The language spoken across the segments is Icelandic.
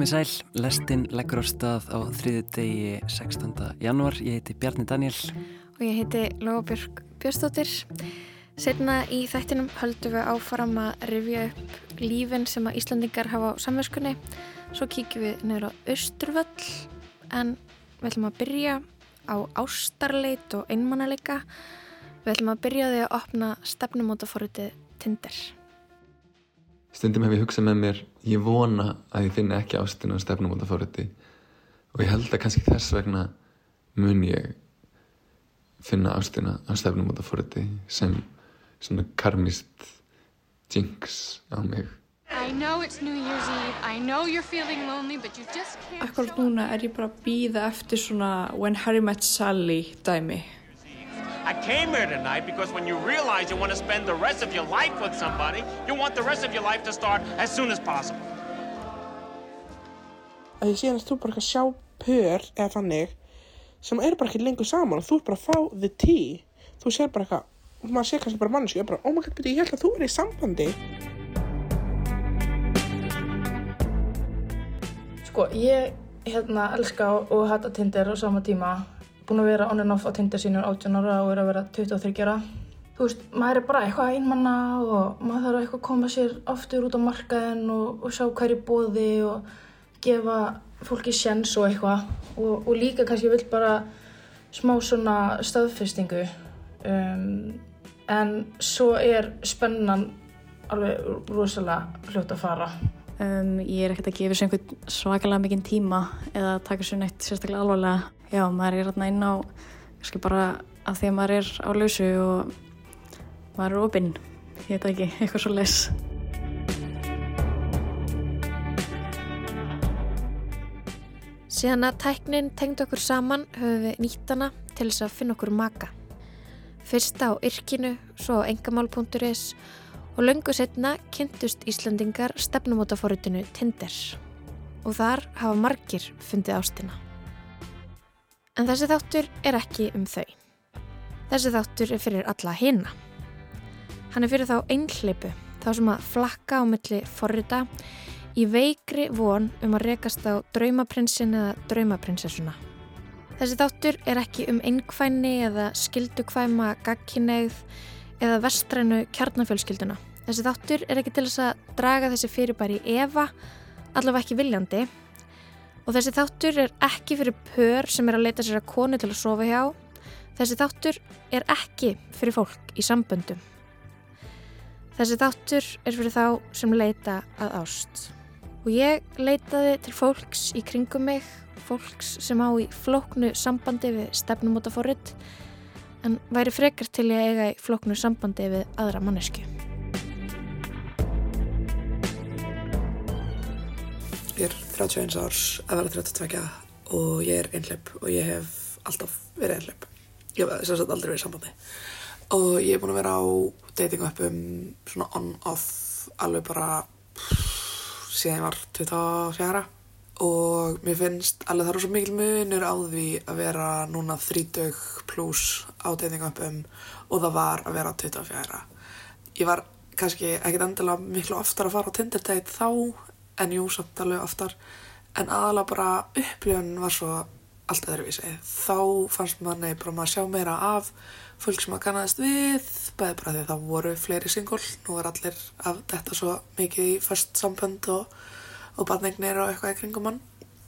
komið sæl, lestinn leggur á stað á þriði degi 16. janúar. Ég heiti Bjarni Daniel. Og ég heiti Lóabjörg Björnstóttir. Setna í þættinum höldum við áfram að rifja upp lífin sem að Íslandingar hafa á samverskunni. Svo kíkjum við nefnir á Östurvöll en við ætlum að byrja á ástarleit og einmannalega. Við ætlum að byrja því að opna stefnumótaforritið Tinder. Stundum hef ég hugsað með mér, ég vona að ég finna ekki ástina á stefnumóta fóröti og ég held að kannski þess vegna mun ég finna ástina á stefnumóta fóröti sem svona karmist jinx á mig. Akkurat núna er ég bara að býða eftir svona When Harry Met Sally dæmi. I came here tonight because when you realize you want to spend the rest of your life with somebody, you want the rest of your life to start as soon as possible. því síðan er þú bara að sjá pör eða þannig sem eru bara ekki lengur saman og þú er bara að fá the tea. Þú sér bara eitthvað maður sér kannski bara mannsku og bara oh my god, beti, ég held að þú er í sambandi. Sko, ég hérna elska og hætta Tinder á sama tíma búin að vera on and off á Tinder sínum 18 ára og er að vera 23 ára. Þú veist, maður er bara eitthvað einmanna og maður þarf eitthvað að koma sér aftur út á markaðin og, og sjá hverju bóði og gefa fólki sjens og eitthvað og, og líka kannski vill bara smá svona staðfestingu um, en svo er spennan alveg rosalega hljótt að fara. Um, ég er ekkert að gefa sér einhvern svakalega mikinn tíma eða taka sér neitt sérstaklega alvarlega. Já, maður er hérna inn á, kannski bara að því að maður er á lausu og maður er opinn, ég veit ekki, eitthvað svo les. Síðan að tæknin tengd okkur saman höfum við nýtt hana til þess að finna okkur maka. Fyrsta á yrkinu, svo á engamál.is og löngu setna kynntust Íslandingar stefnumótaforritinu Tinder og þar hafa margir fundið ástina. En þessi þáttur er ekki um þau. Þessi þáttur er fyrir alla hina. Hann er fyrir þá einhleipu, þá sem að flakka á milli forrita í veikri von um að rekast á draumaprinsin eða draumaprinsessuna. Þessi þáttur er ekki um einhvæni eða skildukvæma gagkinnegð eða vestrænu kjarnafjölskylduna. Þessi þáttur er ekki til þess að draga þessi fyrirbæri í efa, allavega ekki viljandi. Og þessi þáttur er ekki fyrir pör sem er að leita sér að konu til að sofa hjá. Þessi þáttur er ekki fyrir fólk í samböndum. Þessi þáttur er fyrir þá sem leita að ást. Og ég leitaði til fólks í kringum mig, fólks sem á í flóknu sambandi við stefnumótaforrið, en væri frekar til ég eiga í flóknu sambandi við aðra mannesku. Er 31 árs að vera 32 og ég er einhleip og ég hef alltaf verið einhleip. Ég hef sagt aldrei verið í sambandi. Og ég er búin að vera á dating appum svona on-off alveg bara síðan ég var 24 og mér finnst alveg það er svo mikil munur á því að vera núna 30 pluss á dating appum og það var að vera 24. Ég var kannski ekkit endilega miklu oftar að fara á Tinder date þá en jú, samt alveg oftar. En aðalega bara upplifun var svo allt öðruvísi. Þá fannst manni bara maður sjá meira af fólk sem að kannast við bæði bara því það voru fleiri singul nú er allir af þetta svo mikið í först sambönd og, og badningnir og eitthvað í kringum mann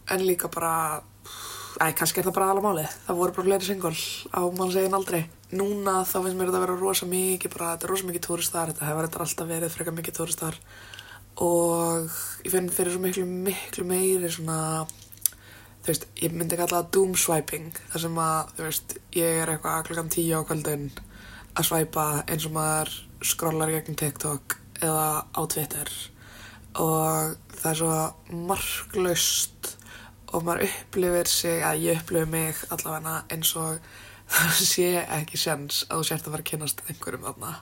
en líka bara æ, kannski er það bara alveg málið. Það voru bara fleiri singul á mann segin aldrei núna þá finnst mér þetta að vera rosa mikið bara þetta er rosa mikið túristar þetta hefur alltaf verið frekar mikið túristar og ég finn fyrir svo miklu, miklu meiri svona þú veist, ég myndi kalla það doom swiping þar sem að, þú veist, ég er eitthvað klokkan tíu á kvöldin að svæpa eins og maður skrollar gegn TikTok eða á Twitter. Og það er svo marklaust og maður upplifir sig, að ég upplifir mig allavega eins og það sé ekki sens að þú sért að fara að kynast einhverjum þarna.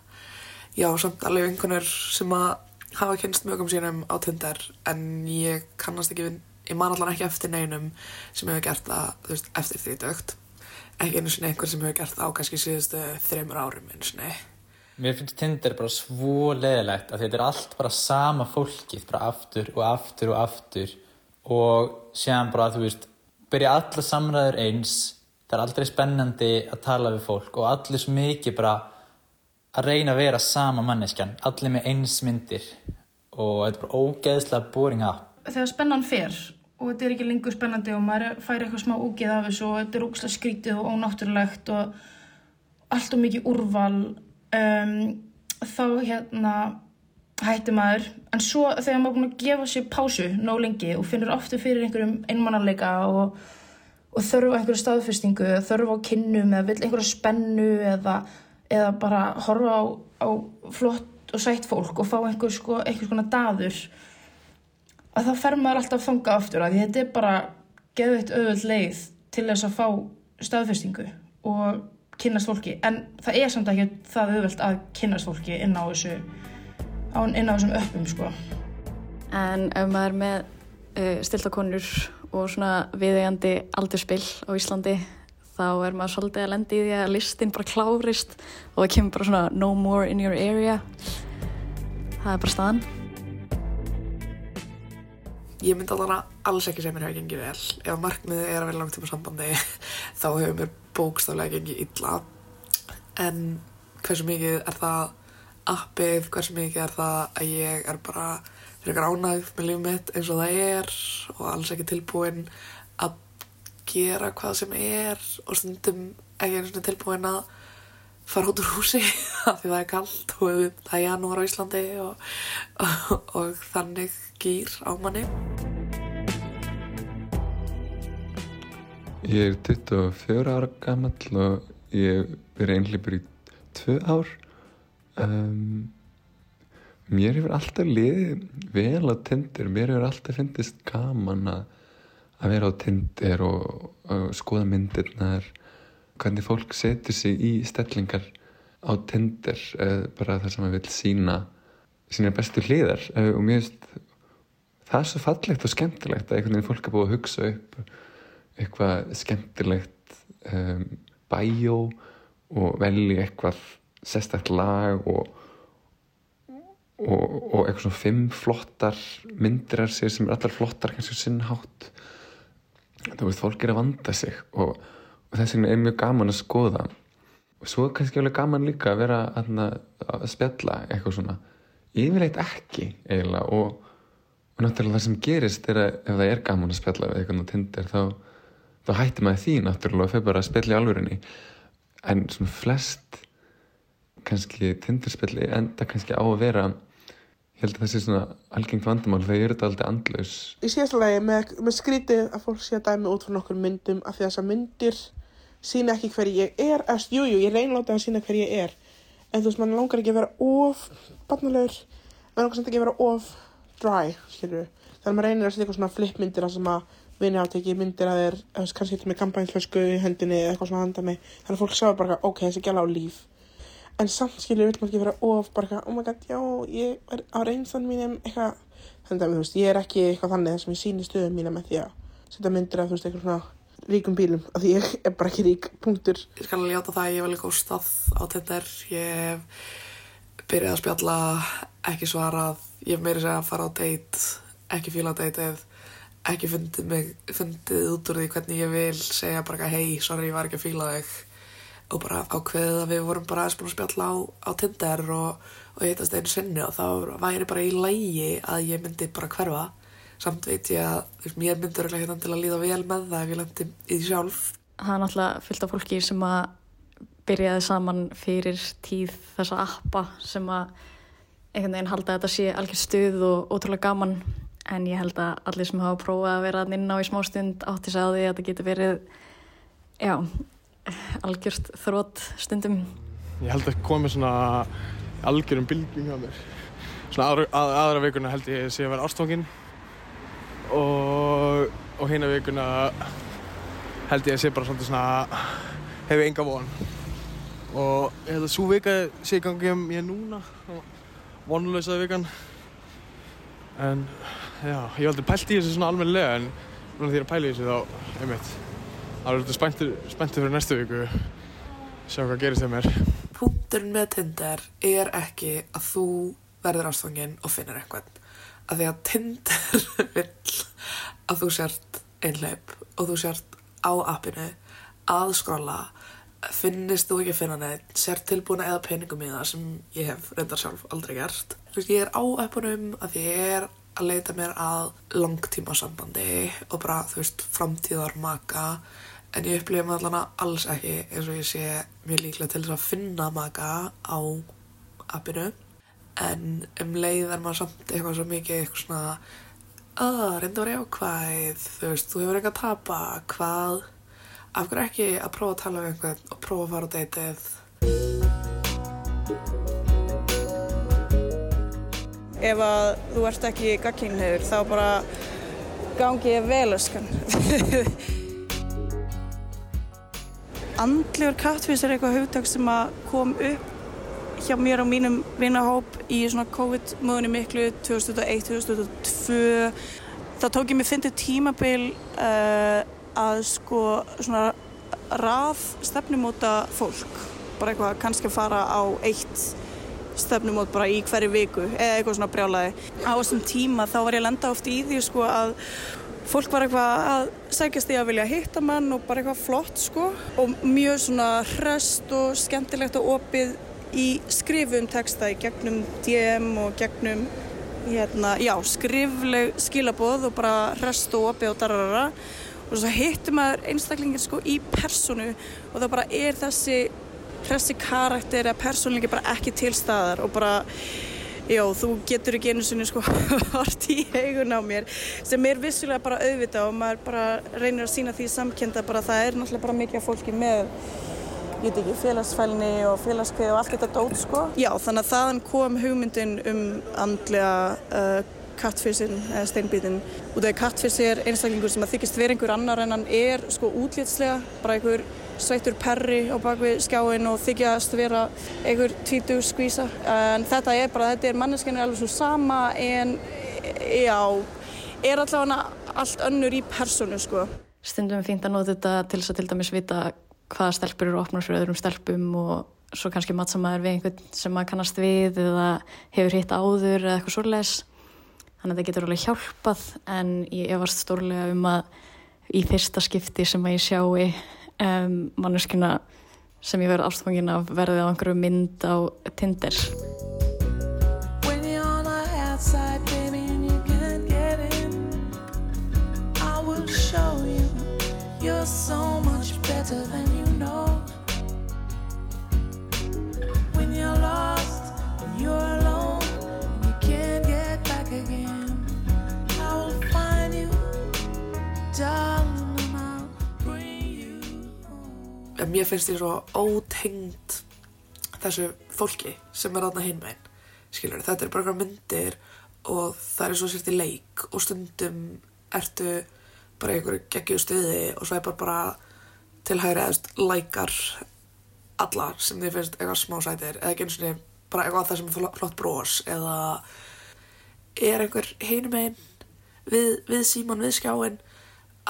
Já, samt alveg einhvernur sem að hafa kynst mögum sínum á Tinder en ég kannast ekki við, ég man allan ekki eftir neinum sem hefur gert það þú veist, eftir því dögt ekki einu sinni einhver sem hefur gert það á kannski síðustu þreymur árum einu sinni. Mér finnst Tinder bara svo leðilegt að þetta er allt bara sama fólkið bara aftur og aftur og aftur. Og séðan bara, þú veist, byrja alla samræður eins, það er aldrei spennandi að tala við fólk og allir svo mikið bara að reyna að vera sama manneskjan, allir með eins myndir og þetta er bara ógeðslega boring app. Þegar spennan fer og þetta er ekki lengur spennandi og maður fær eitthvað smá úgið af þessu og þetta er ógslag skrítið og ónáttúrulegt og allt og mikið úrval um, þá hérna hætti maður en svo þegar maður er búin að gefa sér pásu nóg lengi og finnur ofta fyrir einhverjum einmannarleika og, og þörfu einhverju staðfestingu þörfu á kynnum eða vill einhverju spennu eða, eða bara horfa á, á flott og sætt fólk og fá einhver sko, einhvers konar daður að þá fer maður alltaf að fanga aftur að þetta er bara geðveitt auðvöld leið til þess að fá staðfestingu og kynnast fólki. En það er samt ekki það auðvöld að kynnast fólki inn á þessu inn á þessum öppum sko. En ef maður með uh, stiltakonur og svona viðeigandi aldurspill á Íslandi þá er maður svolítið að lendi í því að listin bara klárist og það kemur bara svona no more in your area það er bara staðan Ég myndi alveg alls ekki sem mér hefur gengið vel. Ef markmiðið er að vera langt tíma sambandi þá hefur mér bókstaflega gengið illa. En hversu mikið er það appið, hversu mikið er það að ég er bara fyrir gránægð með lífum mitt eins og það er og alls ekki tilbúin gera hvað sem er og stundum ekki eins og tilbúin að fara út úr húsi af því það er kallt og það er janúar á Íslandi og, og, og þannig gýr á manni. Ég er 24 ára gammal og ég verið einhleipur í tvö ár. Um, mér hefur alltaf liðið vel á Tinder. Mér hefur alltaf fyndist gaman að, að vera á Tinder og, og skoða myndirnar. Hvernig fólk setur sig í stellingar á Tinder, bara það sem maður vil sína sína bestu hliðar og mér finnst það er svo fallegt og skemmtilegt að einhvern veginn fólk er búið að hugsa upp eitthvað skemmtilegt um, bæjó og velja eitthvað sérstætt lag og, og, og eitthvað svona fimm flottar myndir af sér sem er allar flottar kannski sinnhátt þú veist, fólk er að vanda sig og, og þess vegna er mjög gaman að skoða. Og svo er kannski alveg gaman líka að vera að, að spjalla eitthvað svona. Yfirleitt ekki eiginlega og og náttúrulega það sem gerist er að ef það er gaman að spjalla við eitthvað á Tinder þá, þá hættir maður því náttúrulega og fyrir bara að spjalla í alvörinni en svona flest kannski Tinder spjalli enda kannski á að vera ég held að það sé svona algengt vandamál þegar ég er þetta aldrei andlaus Í síðasta lagi með, með skrítið að fólk sé að dæmi út frá nokkur myndum af því að þessar myndir sína ekki hver ég er eftir, jújú, jú, ég reynláta að sína hver ég er en þú veist, mann langar ekki að vera of barnalegur, mann langar samt ekki að vera of dry, við. Þannig að maður reynir að setja eitthvað svona flipmyndir að sem að vinni á að tekið myndir að þeir, kannski eitthvað með kampænflösku í hendinni eða eitthvað svona handa mig. Þannig að fólk sjá bara, ok, þessi gæla á líf. En samt, skilur vil maður ekki vera of, bara, oh my god, já, ég er á reynstann mínum, eitthvað, þannig að, þú veist, ég er ekki eitthvað þannig þess að ég síni stöðum mína með því að setja myndir af, þú veist, eitthvað svona ríkum bílum, af því ég er bara ekki rík, punktur. Ég skal alveg hjáta það að ég var líka úr stað á Tinder, ég byrjaði að spjalla, ekki svarað, ég meiri segja að fara á date, ekki fíla deitið, ekki fundið, mig, fundið út úr því hvernig ég vil segja bara hei, sorry, ég var ekki að fíla þig og bara ákveðið að við vorum bara aðeins búin að spjalla á, á Tinder og, og ég hittast einu sinni og þá væri bara í lægi að ég myndi bara hverfa. Samt veit ég að mér myndur ekki hérna til að líða vel með það ef ég lendi í því sjálf. Það er náttúrulega fyllt af fólki sem að byrjaði saman fyrir tíð þessa appa sem að einhvern veginn halda að þetta sé algjör stuð og ótrúlega gaman. En ég held að allir sem hafa prófað að vera inn á í smá stund átti sig á því að þetta getur verið já, algjörst þrótt stundum. Ég held að komi svona algjörum bylgjum hjá mér. Svona aðra, að, aðra vikuna held ég sé að vera ástfangin. Og, og hérna vikuna held ég að sé bara svona hefur enga von. Og ég held að svo vika sé í gangi um ég núna vonlösaði vikan. En já, ég hef aldrei pælt í þessu svona almennilega en því að pæla í þessu þá einmitt þá er spenntur, spenntur fyrir næstu viku. Sjá hvað gerist þeim er Punkturinn með Tinder er ekki að þú verður ástfangin og finnir eitthvað. Af því að Tinder vill að þú sért einhleip og þú sért á appinu að skrolla finnist þú ekki að finna neitt sért tilbúin að eða peningum í það sem ég hef reyndar sjálf aldrei gert. Ég er á appunum að ég er að leita mér að langtíma sambandi og bara, þú veist, framtíðar maka en ég upplifa mig allan að alls ekki eins og ég sé mjög líklega til þess að finna maka á appinu. En um leið er maður samt eitthvað svo mikið eitthvað svona að reynda að vera jákvæð. Þú veist, þú hefur eitthvað að tapa hvað, af hverju ekki að prófa að tala við einhvern og prófa að fara á deytið ef að þú ert ekki gagkynniður þá bara gangi ég vel öskan. Andlegur kattfís er eitthvað hugtak sem að kom upp hjá mér og mínum vinahóp í svona COVID-möðunni miklu 2001-2002. Það tók ég mig fyndið tímabil uh, að sko svona rað stefnumóta fólk. Bara eitthvað kannski að fara á eitt stefnumót bara í hverju viku eða eitthvað svona brjálaði. Á þessum tíma þá var ég að lenda oft í því sko að fólk var eitthvað að sækjast í að vilja hitta mann og bara eitthvað flott sko. Og mjög svona hrest og skemmtilegt og opið í skrifum texta í gegnum DM og gegnum hérna, já, skrifleg skilaboð og bara hrest og opið og dararara. Og svo hittum maður einstaklingir sko í personu og það bara er þessi hressi karakter eða persónleiki bara ekki til staðar og bara já, þú getur ekki einu sinni sko hort í eigun á mér sem er vissulega bara auðvitað og maður bara reynir að sína því samkenda bara það er náttúrulega bara mikið fólki með ég veit ekki, félagsfælni og félagskveið og allt þetta dót sko. Já, þannig að þaðan kom hugmyndin um andlega uh, kattfyrsinn eða steinbítin og það er kattfyrsi er einstaklingur sem að þykist verið einhver annar en hann er sko útlýtslega bara einhver sveittur perri á bakvið skjáin og þykjast vera einhver tvítu skvísa en þetta er bara, þetta er manneskinu alveg svo sama en já, er allavega allt önnur í personu sko. Stundum fínt að nota þetta til þess að til dæmis vita hvaða stelpur eru opnar fyrir öðrum stelpum og svo kannski mattsamæður við einhvern sem maður kannast við eða hefur hitt áður eða eitthvað svolítið þannig að það getur alveg hjálpað en ég varst stórlega um að í fyrsta skipti sem að ég sjáu um, manneskuna sem ég verði ástfangin af verði á einhverju mynd á Tinder outside, baby, and you can't get in. I will show you you're so En mér finnst ég svo ótengd þessu fólki sem er aðna hinmæn skilur, þetta er bara eitthvað myndir og það er svo sért í leik og stundum ertu bara einhverju geggju stuði og svo er bara bara til hægri eðast lækar alla sem þið finnst eitthvað smá sætir eða ekki eins og bara eitthvað það sem er flott- brós eða er einhver hinum einn við, við síman, við skjáin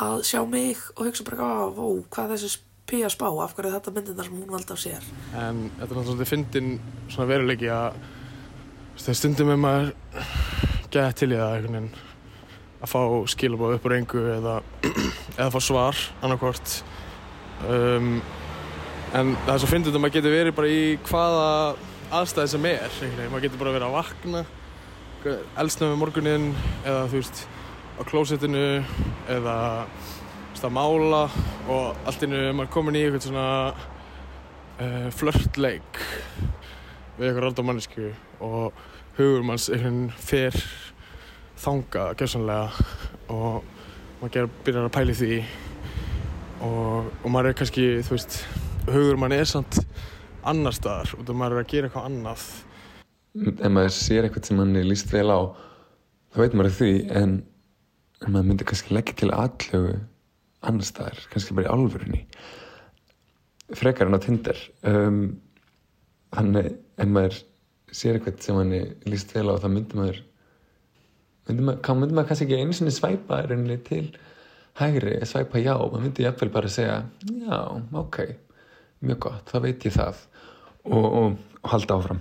að sjá mig og hugsa bara "Á, hvað er þessi pía spá af hverju er þetta myndina sem hún valdi af sér? En þetta er náttúrulega fyndin svona veruleiki að þegar stundum er maður gett til í það veginn að fá skilabóð upp úr engu eða, eða fá svar annarkvort. Um, en það er svo fyndið að maður getur verið bara í hvaða aðstæði sem er maður getur bara verið að vakna eldsnöfum morguninn eða þú veist á klósettinu eða veist, að mála og allt innu er maður komin í eitthvað svona uh, flörtleik við eitthvað random mannesku og hugur manns einhvern fer þangað gerðsanlega og maður ger, byrjar að pæli því og, og maður er kannski, þú veist, hugur mann er samt annar staðar og maður er að gera eitthvað annað. Ef maður sér eitthvað sem manni líst vel á þá veit maður því en, en maður myndi kannski leggja til aðlögu annar staðar, kannski bara í alvörunni frekar en á Tinder. Um, ef maður sér eitthvað sem manni líst vel á þá myndi maður myndi maður, kann- myndi maður kannski ekki einu sinni svæpa rauninni til hægri, svæpa já. Maður myndi jafnvel bara segja já, ok, mjög gott, þá veit ég það. Og, og, og halda áfram.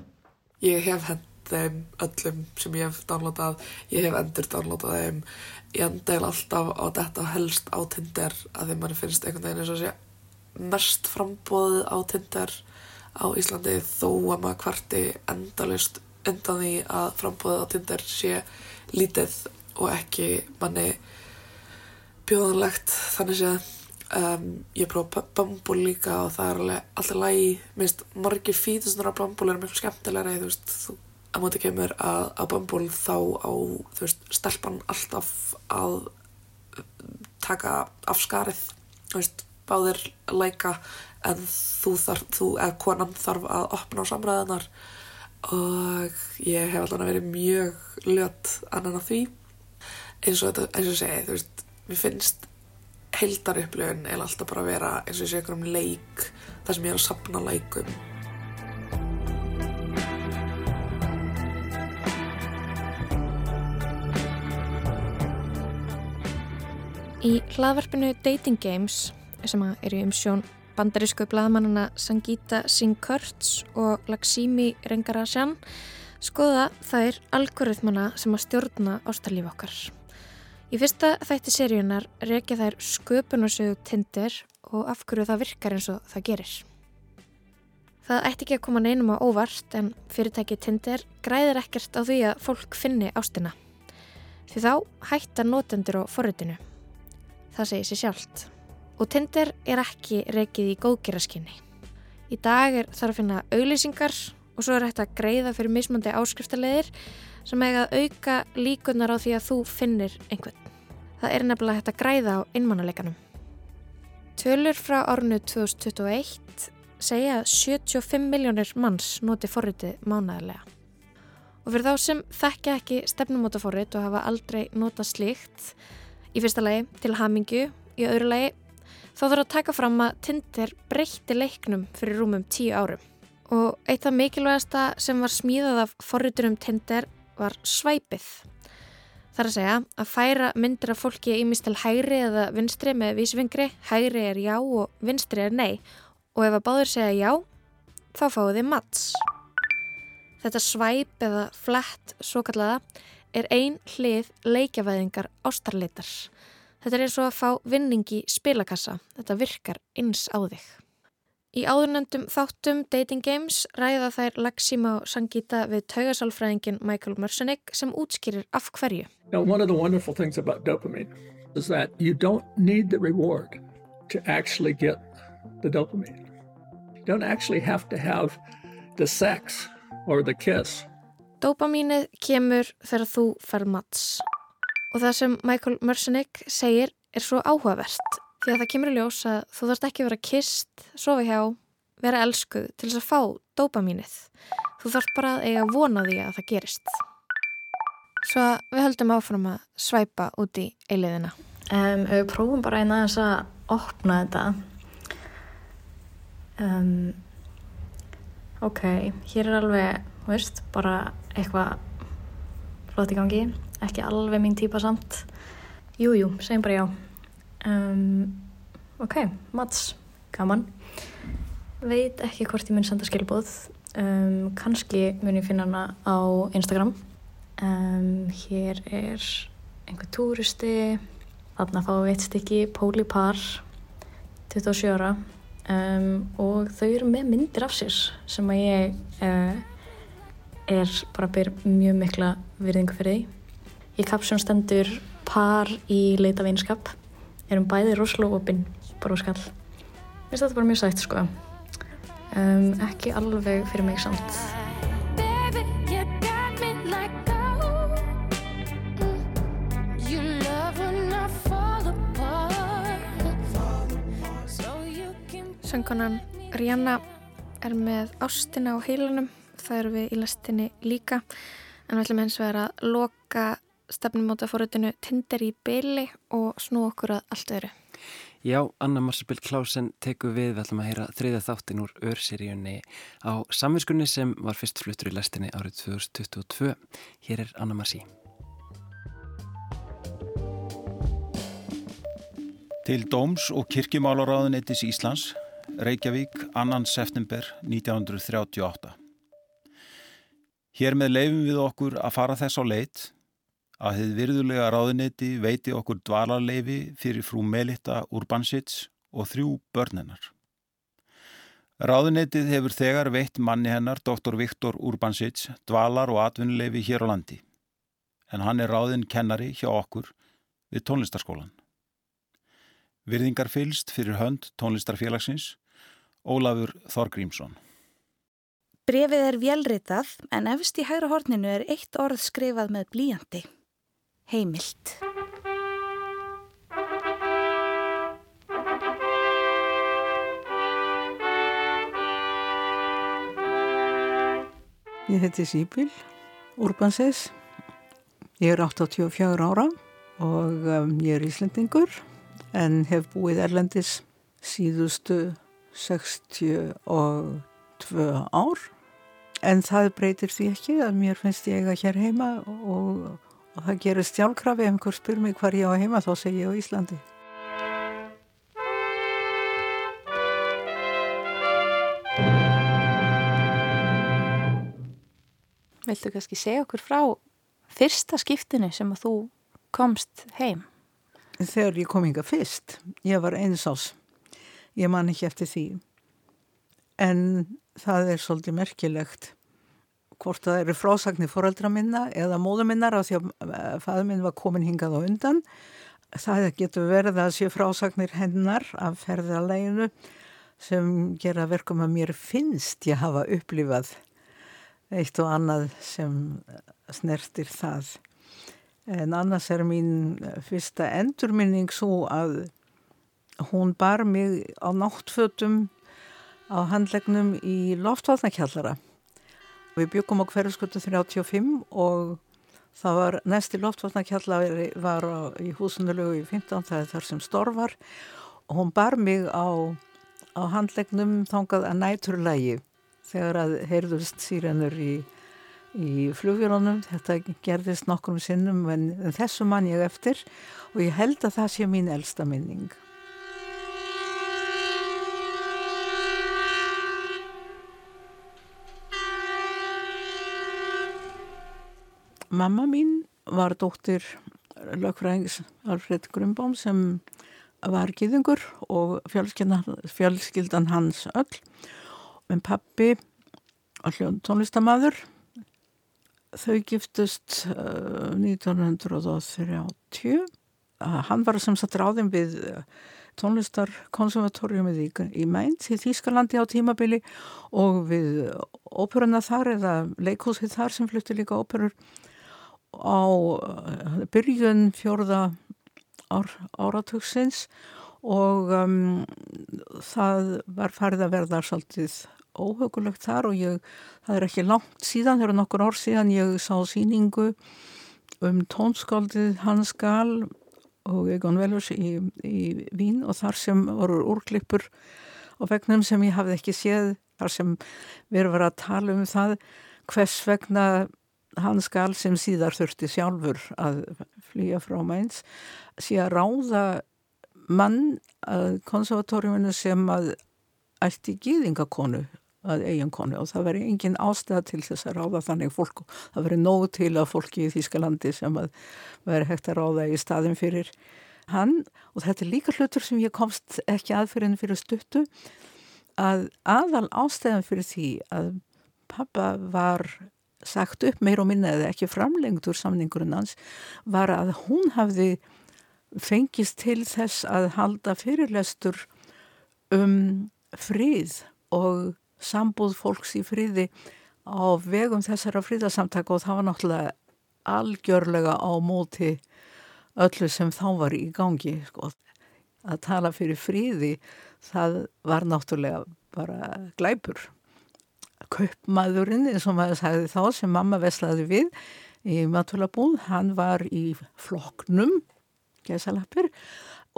Ég hef hent þeim öllum sem ég hef downloadað. Ég hef endur downloadað þeim ég endel alltaf á þetta helst á Tinder að þeim mann finnst einhvern veginn eins og sé mest frambóðið á Tinder á Íslandi þó að maður kvarti endalust undan því að frambóðið á Tinder sé lítið og ekki manni bjóðanlegt þannig sé um, ég prófa Bumble líka og það er alveg alltaf lægi minnst margir fítusnar á Bumble er mjög skemmtilega þú veist, þú að móti kemur að, að Bumble þá á þú veist, stelpan alltaf að taka af skarið þú veist, báðir læka en þú þarf, þú, eða konan þarf að opna á samræðinar og ég hef alltaf verið mjög lött annan af því. Eins og þetta, eins og segi, þú veist mér finnst heildarupplöfun eða alltaf bara að vera eins og sé ykkur um leik þar sem ég er að sapna leikum Í hlaðvarpinu Dating Games sem eru um sjón bandarísku blaðmannana Sangita Singh Kurtz og Laksimi Rengarasjan skoða þær algoritmana sem að stjórna ástarlíf okkar. Í fyrsta þætti seríunar rekja þær sköpunarsögu Tinder og af hverju það virkar eins og það gerir. Það ætti ekki að koma neinum á óvart en fyrirtæki Tinder græðir ekkert á því að fólk finni ástina. Því þá hætta notendur á forritinu. Það segir sér sjálft. Og Tinder er ekki reikið í góðgeraskinni. Í dag er þarf að finna auglýsingar og svo er hægt að greiða fyrir mismöndi áskriftarleðir sem eiga að auka líkunar á því að þú finnir einhvern. Það er nefnilega hægt að græða á innmannuleikanum. Tölur frá árunu 2021 segja að 75 miljónir manns noti forritið mánaðarlega. Og fyrir þá sem þekkja ekki stefnumóta forrit og hafa aldrei nota slíkt, í fyrsta lagi til hamingju, í öðru lagi þá þarf að taka fram að Tinder breytti leiknum fyrir rúmum tíu árum. Og eitt af mikilvægasta sem var smíðað af forriturum Tinder var svæpið. Það er að segja að færa myndir af fólki ímist til hægri eða vinstri með vísvingri, hægri er já og vinstri er nei og ef að báður segja já, þá fáið þið mats. Þetta svæp eða flett svo kallaða er ein hlið leikjavæðingar ástarleitar. Þetta er eins og að fá vinningi spilakassa. Þetta virkar eins á þig. Í áðurnöndum þáttum Dating Games ræða þær Laxima og Sangita við taugasálfræðingin Michael Mersenik sem útskýrir af hverju. Now, one of the wonderful things about dopamine is that you don't need the reward to actually get the dopamine. You don't actually have to have the sex or the kiss. Dopamínið kemur þegar þú fær mats. Og það sem Michael Mersenik segir er svo áhugavert því að það kemur í ljós að þú þarfst ekki að vera kist, sofa hjá, vera elskuð til þess að fá dopamínið. Þú þarfst bara að eiga vona því að það gerist. Svo við höldum áfram að svæpa út í eiliðina. Um, við prófum bara eina þess að opna þetta. Um, ok, hér er alveg, veist, bara eitthvað flott í gangi. Ekki alveg mín típa samt. Jújú, jú, segjum bara já. Um, ok, Mats, gaman. Veit ekki hvort ég mun senda skilbóð. Um, Kanski mun ég finna hana á Instagram. Um, hér er einhver túristi. Þarna fáum við eitt stykki Pólipar, 27 ára. Og þau eru með myndir af sér sem að ég uh, er bara að byrja mjög mikla virðingu fyrir því. Í kapsjón stendur par í leita vinskap erum bæði rosalega opinn bróskall. Mér finnst þetta bara mjög sætt sko. Um, ekki alveg fyrir mig samt. Söngunan Rihanna er með ástina á heilanum. Það eru við í lastinni líka. En við ætlum eins og er að loka stefnumóta fórutinu Tinder í byli og snú okkur að allt öðru. Já, Anna Marsabill Klásen teku við, við ætlum að heyra þriða þáttin úr Örseríunni á samvinskunni sem var fyrst fluttur í lestinni árið 2022. Hér er Anna Marsi. Til Dóms og kirkjumálaráðuneytis Íslands, Reykjavík, 2. september 1938. Hér með leifum við okkur að fara þess á leit að þið virðulega ráðuneti veiti okkur dvalarleifi fyrir frú Melita Urbansits og þrjú börnennar. Ráðunetið hefur þegar veitt manni hennar, doktor Viktor Urbansits, dvalar og atvinnuleifi hér á landi. En hann er ráðin kennari hjá okkur við tónlistarskólan. Virðingar fylst fyrir hönd tónlistarfélagsins, Ólafur Þorgrímsson. Brefið er vélritað en efst í hægra horninu er eitt orð skrifað með blíjandi. Heimilt. Ég heiti Sýpil Urbanses. Ég er 84 ára og um, ég er íslendingur en hef búið erlendis síðustu 62 ár. En það breytir því ekki að mér finnst ég eiga hér heima og, og það gerir stjálkrafi ef einhver spyr mig hvar ég á heima þá segir ég á Íslandi. Viltu kannski segja okkur frá fyrsta skiptinu sem að þú komst heim? Þegar ég kom hinga fyrst, ég var einsás. Ég man ekki eftir því. En það er svolítið merkilegt hvort það eru frásagnir foreldra minna eða móður minnar af því að eh, fæður minn var komin hingað á undan. Það getur verið að sé frásagnir hennar af ferðarleginu sem gera verkum að mér finnst ég hafa upplifað eitt og annað sem snertir það. En annars er mín fyrsta endurminning svo að hún bar mig á náttfötum á handlegnum í loftvalnakjallara. Við byggum á hverjaskötu 35 og það var næsti loftvalnakjallari var í húsunulegu í 15, það er þar sem storvar og hún bar mig á, á handlegnum þangað að næturlægi þegar að heyrðust sírenur í, í flugfjörunum. Þetta gerðist nokkrum sinnum en þessu mann ég eftir og ég held að það sé mín elsta minning. Mamma mín var dóttir lögfræðings Alfred Grumbám sem var gýðingur og fjölskyldan, hans öll. En pappi var hljóðn tónlistamadur. Þau giftust uh, 1930. Uh, hann var sem sagt ráðin við tónlistarkonservatóriumið í, í Mainz í Þýskalandi á tímabili og við óperuna þar eða leikhúsið þar sem flutti líka óperur á byrjun fjórða ár, áratugsins og um, það var farið að verða svolítið óhugulegt þar og ég, það er ekki langt síðan, það eru nokkur ár síðan ég sá síningu um tónskaldið Hans Gahl og Egon Velurs í, í Vín og þar sem voru úrklippur á vegnum sem ég hafði ekki séð, þar sem við erum verið að tala um það hvers vegna Hans Gahl sem síðar þurfti sjálfur að flýja frá Mainz sé að ráða mann að konservatóriuminu sem að ætti gýðingakonu að eiginkonu og það veri engin ástæða til þess að ráða þannig fólk. Og það veri nógu til að fólki í Þýskalandi sem að veri hægt að ráða í staðin fyrir hann. Og þetta er líka hlutur sem ég komst ekki aðfyririnn fyrir stuttu að aðal ástæðan fyrir því að pappa var sagt upp meir og minna eða ekki framlengt úr samningurinn hans var að hún hafði fengist til þess að halda fyrirlestur um frið og sambúð fólks í friði á vegum þessara friðarsamtaka og það var náttúrulega algjörlega á móti öllu sem þá var í gangi sko. að tala fyrir friði það var náttúrulega bara glæpur kaupmaðurinn eins og maður sagði þá sem mamma veslaði við í matulabúð, hann var í floknum gesalappir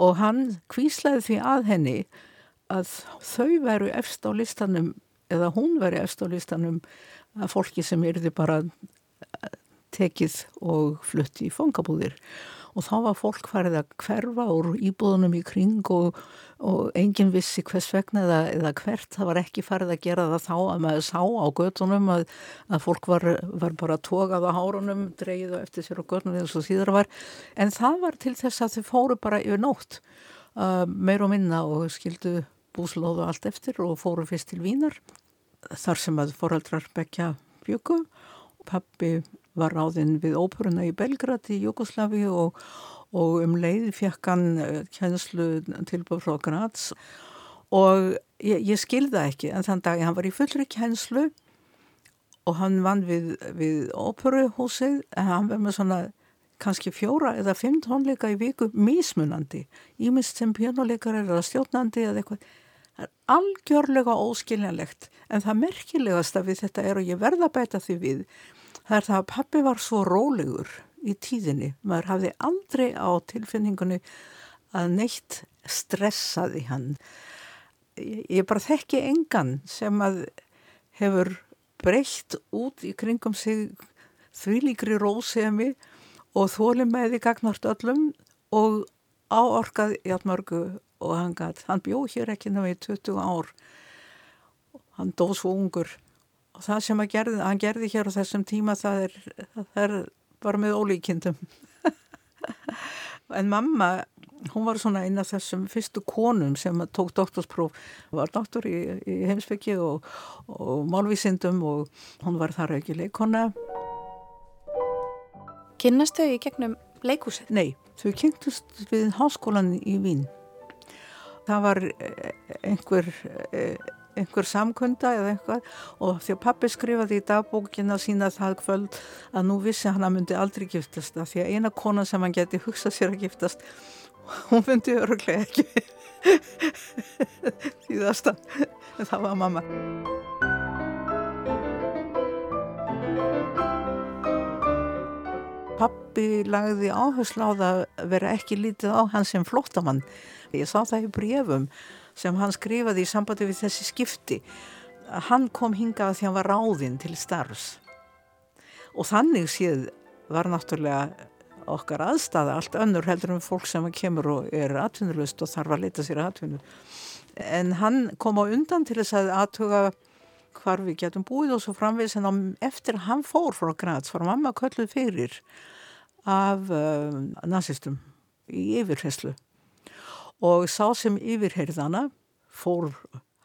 og hann kvíslaði því að henni að þau veru efst á listanum eða hún veri efst á listanum að fólki sem erði bara tekið og flutti í fangabúðir og þá var fólk farið að hverfa úr íbúðunum í kring og, og enginn vissi hvers vegna eða, eða hvert. Það var ekki farið að gera það þá að maður sá á gödunum að, að fólk var, var bara tókað á hárunum, dreigið og eftir sér á gödunum eins og síðar var. En það var til þess að þau fóru bara yfir nótt uh, meir og minna og skildu búslóðu allt eftir og fóru fyrst til Vínar þar sem að foreldrar bekja bjöku og pappi var ráðinn við óperuna í Belgrad í Jugosláfi og, og um leið fekk hann kjænslu tilbúið frá Graz og ég, ég skilða ekki en þann dag hann var í fullri kjænslu og hann vann við, við óperuhúsið en hann var með svona kannski fjóra eða fimm tónleika í viku mismunandi, ímest sem pjánuleikar eða stjórnandi eða eitthvað. Það er algjörlega óskiljanlegt en það merkilegasta við þetta er og ég verða bæta því við það er það að pappi var svo rólegur í tíðinni, maður hafði aldrei á tilfinningunni að neitt stressaði hann. Ég, bara þekki engan sem að hefur breytt út í kringum sig þvílíkri rósemi og þóli með því gagnart öllum og áorkað í allmörgu og hann, hann bjó hér ekki náðu í 20 ár. Hann dó svo ungur og það sem gerði, hann gerði hér á þessum tíma það er, það er bara með ólíkindum en mamma hún var svona eina af þessum fyrstu konum sem tók doktorspróf var doktor í, í heimsbyggi og, og málvísindum og hún var þar ekki leikona Kynnast þau í gegnum leikúsið? Nei, þau kynntust við háskólan í Vín. Það var eh, einhver, eh, einhver samkunda eða eitthvað og því að pappi skrifaði í dagbókina sína það kvöld að nú vissi hann að myndi aldrei giftast það því að eina kona sem hann geti hugsað sér að giftast hún myndi öruglega ekki þýðast að það var mamma. Pappi lagði áherslu á það að vera ekki lítið á hans sem flóttamann. Ég sá það í brefum sem hann skrifaði í sambandi við þessi skipti. Hann kom hingað því hann var ráðinn til starfs. Og þannig séð var náttúrulega okkar aðstæða allt önnur heldur um fólk sem kemur og er atvinnulust og þarf að leta sér atvinnu. En hann kom á undan til þess að aðtuga hvar við getum búið og svo framvegis en eftir hann fór frá Graz, var mamma kölluð fyrir af uh, nazistum í yfirherslu og sá sem yfirherðana fór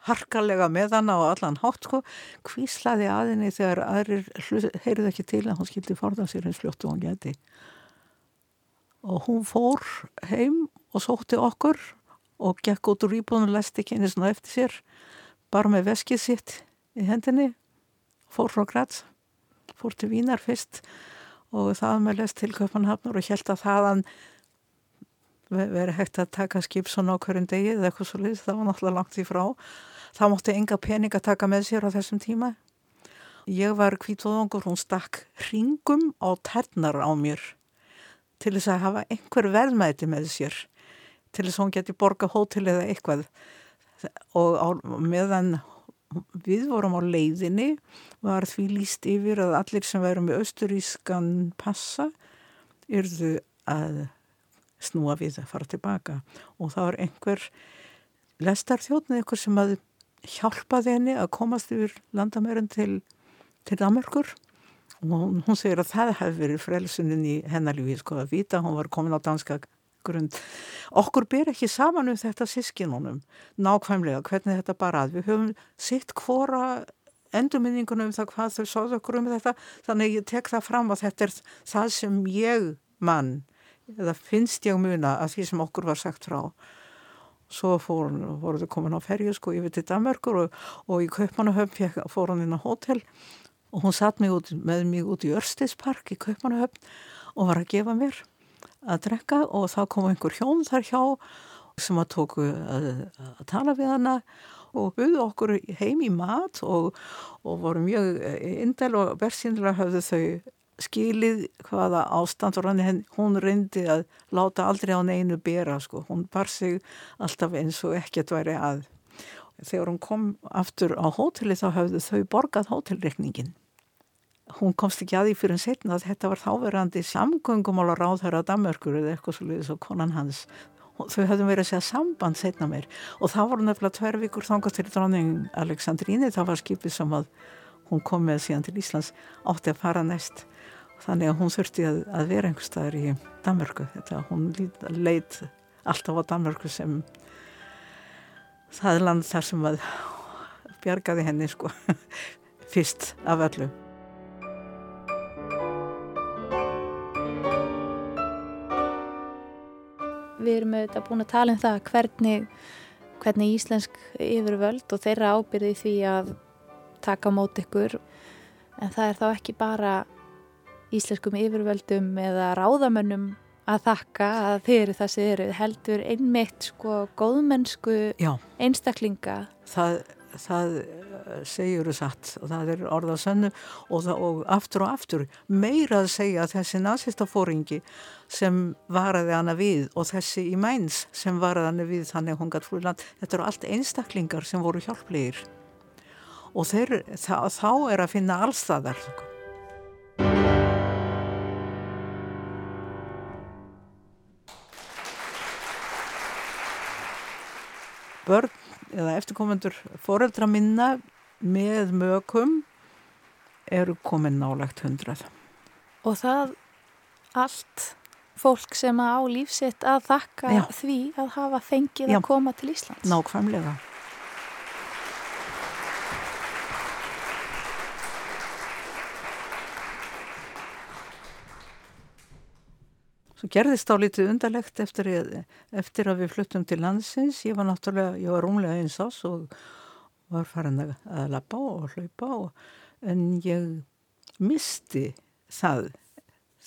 harkalega með hana og allan hátt sko, kvíslaði aðinni þegar aðrir heyrði ekki til að hún skildi forða sér eins fljóttu hún geti og hún fór heim og sótti okkur og gekk út úr íbúinu og lesti ekki einu svona eftir sér bara með veskið sitt í hendinni fór frá Graz fór til Vínar fyrst og það með lest til Köpanhafnur og held að þaðan verið hægt að taka skip svona á hverjum degi eða eitthvað svo leiðis, það var náttúrulega langt í frá. Það mótti enga pening að taka með sér á þessum tíma. Ég var kvítóðungur, hún stakk ringum á ternar á mér til þess að hafa einhver verðmæti með sér til þess að hún geti borga hótel eða eitthvað. Og á, meðan við vorum á leiðinni var því líst yfir að allir sem væru með austurískan passa yrðu að snúa við að fara tilbaka. Og það var einhver lestarþjóðnið einhver sem að hjálpaði henni að komast yfir landamærin til, til Danmarkur og hún, hún segir að það hefði verið frelsunin í hennalífi sko að vita, hún var komin á danska grund. Okkur ber ekki saman um þetta sískinunum nákvæmlega hvernig þetta bara að. Við höfum sitt hvora endurminningunum um það hvað þau sóðu okkur um þetta þannig ég tek það fram að þetta er það sem ég mann eða finnst ég muna að því sem okkur var sagt frá. Svo fór, voru þau komin á ferju sko yfir til Danmarkur og, og í Kaupmannahöfn fór hann inn á hótel. Og hún satt mig út, með mig út í Örsteispark í Kaupmannahöfn og var að gefa mér að drekka. Og þá kom einhver hjón þar hjá sem að tóku að, að tala við hana og buðu okkur heim í mat og, og voru mjög indel og verðsynlega höfðu þau skilið hvaða ástand og hún reyndi að láta aldrei á neinu bera sko, hún bar sig alltaf eins og ekkert væri að. Þegar hún kom aftur á hóteli þá höfðu þau borgað hótelreikningin hún komst ekki að því fyrir en setna að þetta var þáverandi samgöngumál á ráðhæra Damörkur eða eitthvað svolítið svo konan hans. Þau höfðum verið að segja samband setna mér og það voru nefnilega tver vikur þangast til dronning Aleksandríni það var skipið sem að hún kom með síðan til Íslands átti að fara næst þannig að hún þurfti að, að vera einhver staðar í Damörku þetta hún leit alltaf á Damörku sem það er land þar sem að bjargaði henni sko fyrst af öllu. Við erum auðvitað búin að tala um það hvernig, hvernig íslensk yfirvöld og þeirra ábyrði því að taka mót ykkur. En það er þá ekki bara íslenskum yfirvöldum eða ráðamönnum að þakka að þeir eru það sem eru heldur einmitt sko góðmennsku Já. einstaklinga. Það, það segjur þess satt og það er orðað sönnu og, það, og aftur og aftur meira að segja að þessi nazistafóringi sem varaði hana við og þessi í mæns sem varaði hana við þannig hún gæti flúið land þetta eru allt einstaklingar sem voru hjálplegir. Og þeir, það, þá er að finna allstaðar börn eða eftirkomendur foreldra minna með mökum eru komin nálagt hundrað. Og það allt fólk sem á lífsitt að þakka Já. því að hafa fengið Já. að koma til Íslands. Nákvæmlega. Svo gerðist á litið undarlegt eftir, eftir að við fluttum til landsins. Ég var náttúrulega, ég var rúmlega eins ás og var farin að, að lappa og hlaupa og, en ég misti það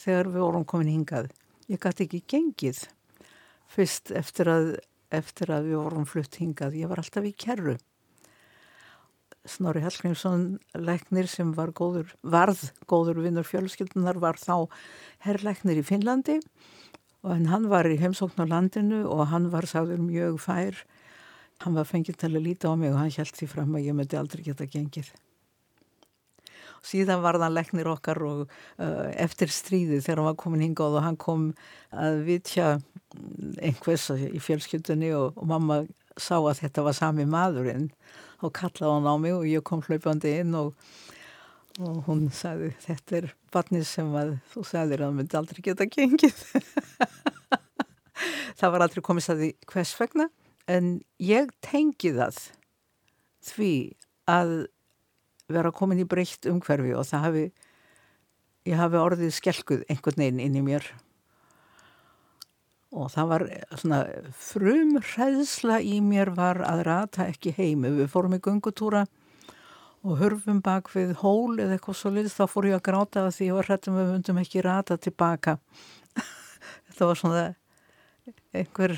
þegar við vorum komin hingað. Ég gæti ekki gengið fyrst eftir að, eftir að við vorum flutt hingað. Ég var alltaf í kerru. Snorri Hallgrímsson læknir sem var góður, varð góður vinnur fjölskyldunar var þá herrlæknir í Finnlandi. Og hann var í heimsókn á landinu og hann var sáður mjög fær. Hann var fengið til að líta á mig og hann held því fram að ég myndi aldrei geta gengið. Síðan var það læknir okkar og uh, eftir stríði þegar hann var komin hingað og hann kom að vitja einhvers í fjölskyldunni og, og mamma sá að þetta var sami maðurinn og kallaði hann á mig og ég kom hlaupandi inn og, og hún sagði þetta er barnið sem að þú sagðir að það myndi aldrei geta gengið. Það var aldrei komið staði hvers vegna en ég tengi það því að vera komin í breytt umhverfi og það hafi ég hafi orðið skelguð einhvern veginn inn í mér og það var svona frum hræðsla í mér var að rata ekki heimi. Við fórum í gungutúra og hörfum bak við hól eða eitthvað svo liðs þá fór ég að gráta því ég var hrættum við vundum ekki rata tilbaka. Þetta var svona einhver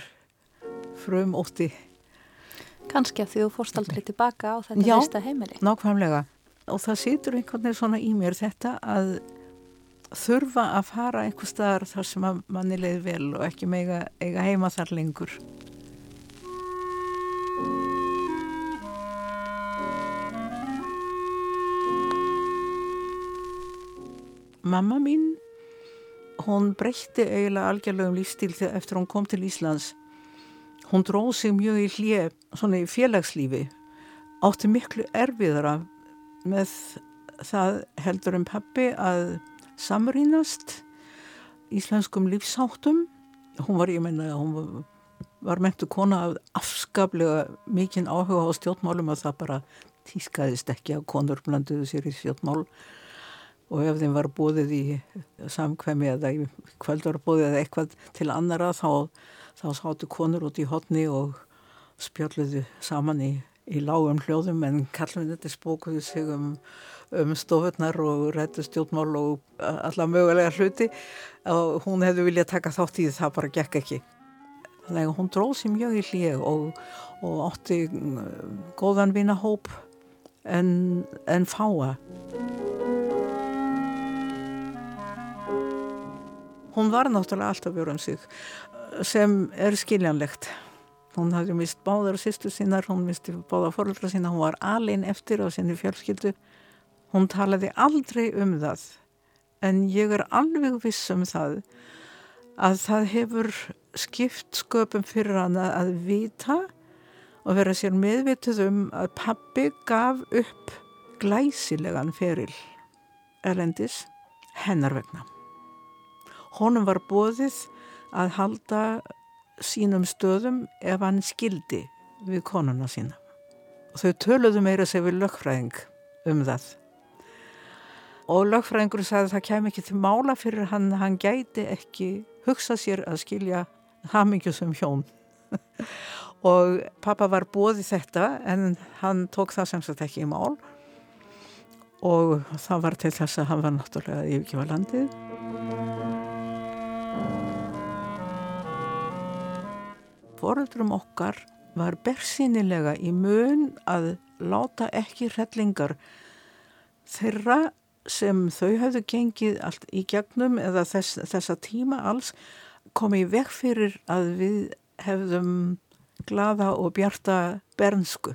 frum ótti. Kanski að því þú fórst aldrei tilbaka á þetta fyrsta heimili. Já, nákvæmlega. Og það situr einhvern veginn svona í mér þetta að þurfa að fara einhver staðar þar sem manni leið vel og ekki mega eiga heima þar lengur. Mamma mín, hún breytti eiginlega algjörlega um lífstíl þegar eftir hún kom til Íslands. Hún dróð sig mjög í hlið, svona í félagslífi, átti miklu erfiðara með það heldur um pappi að samrýnast íslenskum lífsáttum hún var, ég menna, hún var, mentu kona af afskaplega mikinn áhuga á stjórnmálum að það bara tískaðist ekki að konur blanduðu sér í stjórnmál. Og ef þeim var búið í samkvæmi eða í kvöldarbúið eða eitthvað til annara þá, þá sáttu konur út í hotni og spjölluðu saman í, í lágum hljóðum en kallum þetta spókuðu sig um um stofurnar og rættu stjórnmál og alla mögulega hluti og hún hefði viljað taka þátt í það bara gekk ekki. Þannig að hún dróð sér mjög í hlið og, og átti mm, góðan vinahóp en, en fáa. Hún var náttúrulega alltaf verið um sig sem er skiljanlegt. Hún hafði mist báðar sýstu sínar, hún misti báða fóröldra sína, hún var alin eftir á sinni fjölskyldu Hún talaði aldrei um það en ég er alveg viss um það að það hefur skipt sköpum fyrir hana að vita og vera sér meðvituð um að pappi gaf upp glæsilegan feril erlendis hennar vegna. Honum var bóðið að halda sínum stöðum ef hann skildi við konuna sína. Og þau töluðu meira sig við lögfræðing um það. Og lögfræðingur sagði að það kem ekki til mála fyrir hann, hann gæti ekki hugsa sér að skilja hamingjusum hjón. og pappa var bóðið þetta en hann tók það sem sagt ekki í mál og það var til þess að hann var náttúrulega yfirkjöfa landið. Fóruldrum okkar var bersýnilega í mun að láta ekki hrellingar þeirra sem þau hafðu gengið allt í gegnum eða þess, þessa tíma alls komið vekk fyrir að við hefðum glada og bjarta bernsku.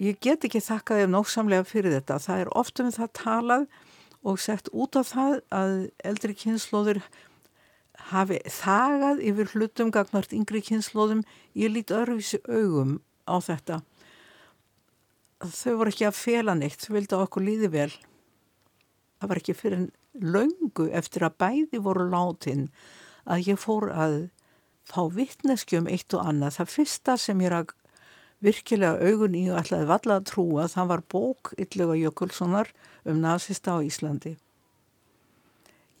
Ég get ekki þakka þeim nógsamlega fyrir þetta. Það er oft um það talað og sett út af það að eldri kynnslóður hafi þagað yfir hlutum gagnart yngri kynnslóðum. Ég lít örfisi augum á þetta. Þau voru ekki að fela neitt, þau vildi að okkur líði vel. Það var ekki fyrir löngu eftir að bæði voru látin að ég fór að fá vittneskjum eitt og annað. Það fyrsta sem ég rak virkilega augun í og ætlaði valla að trúa það var bók Yllega Jökulssonar um nazista á Íslandi.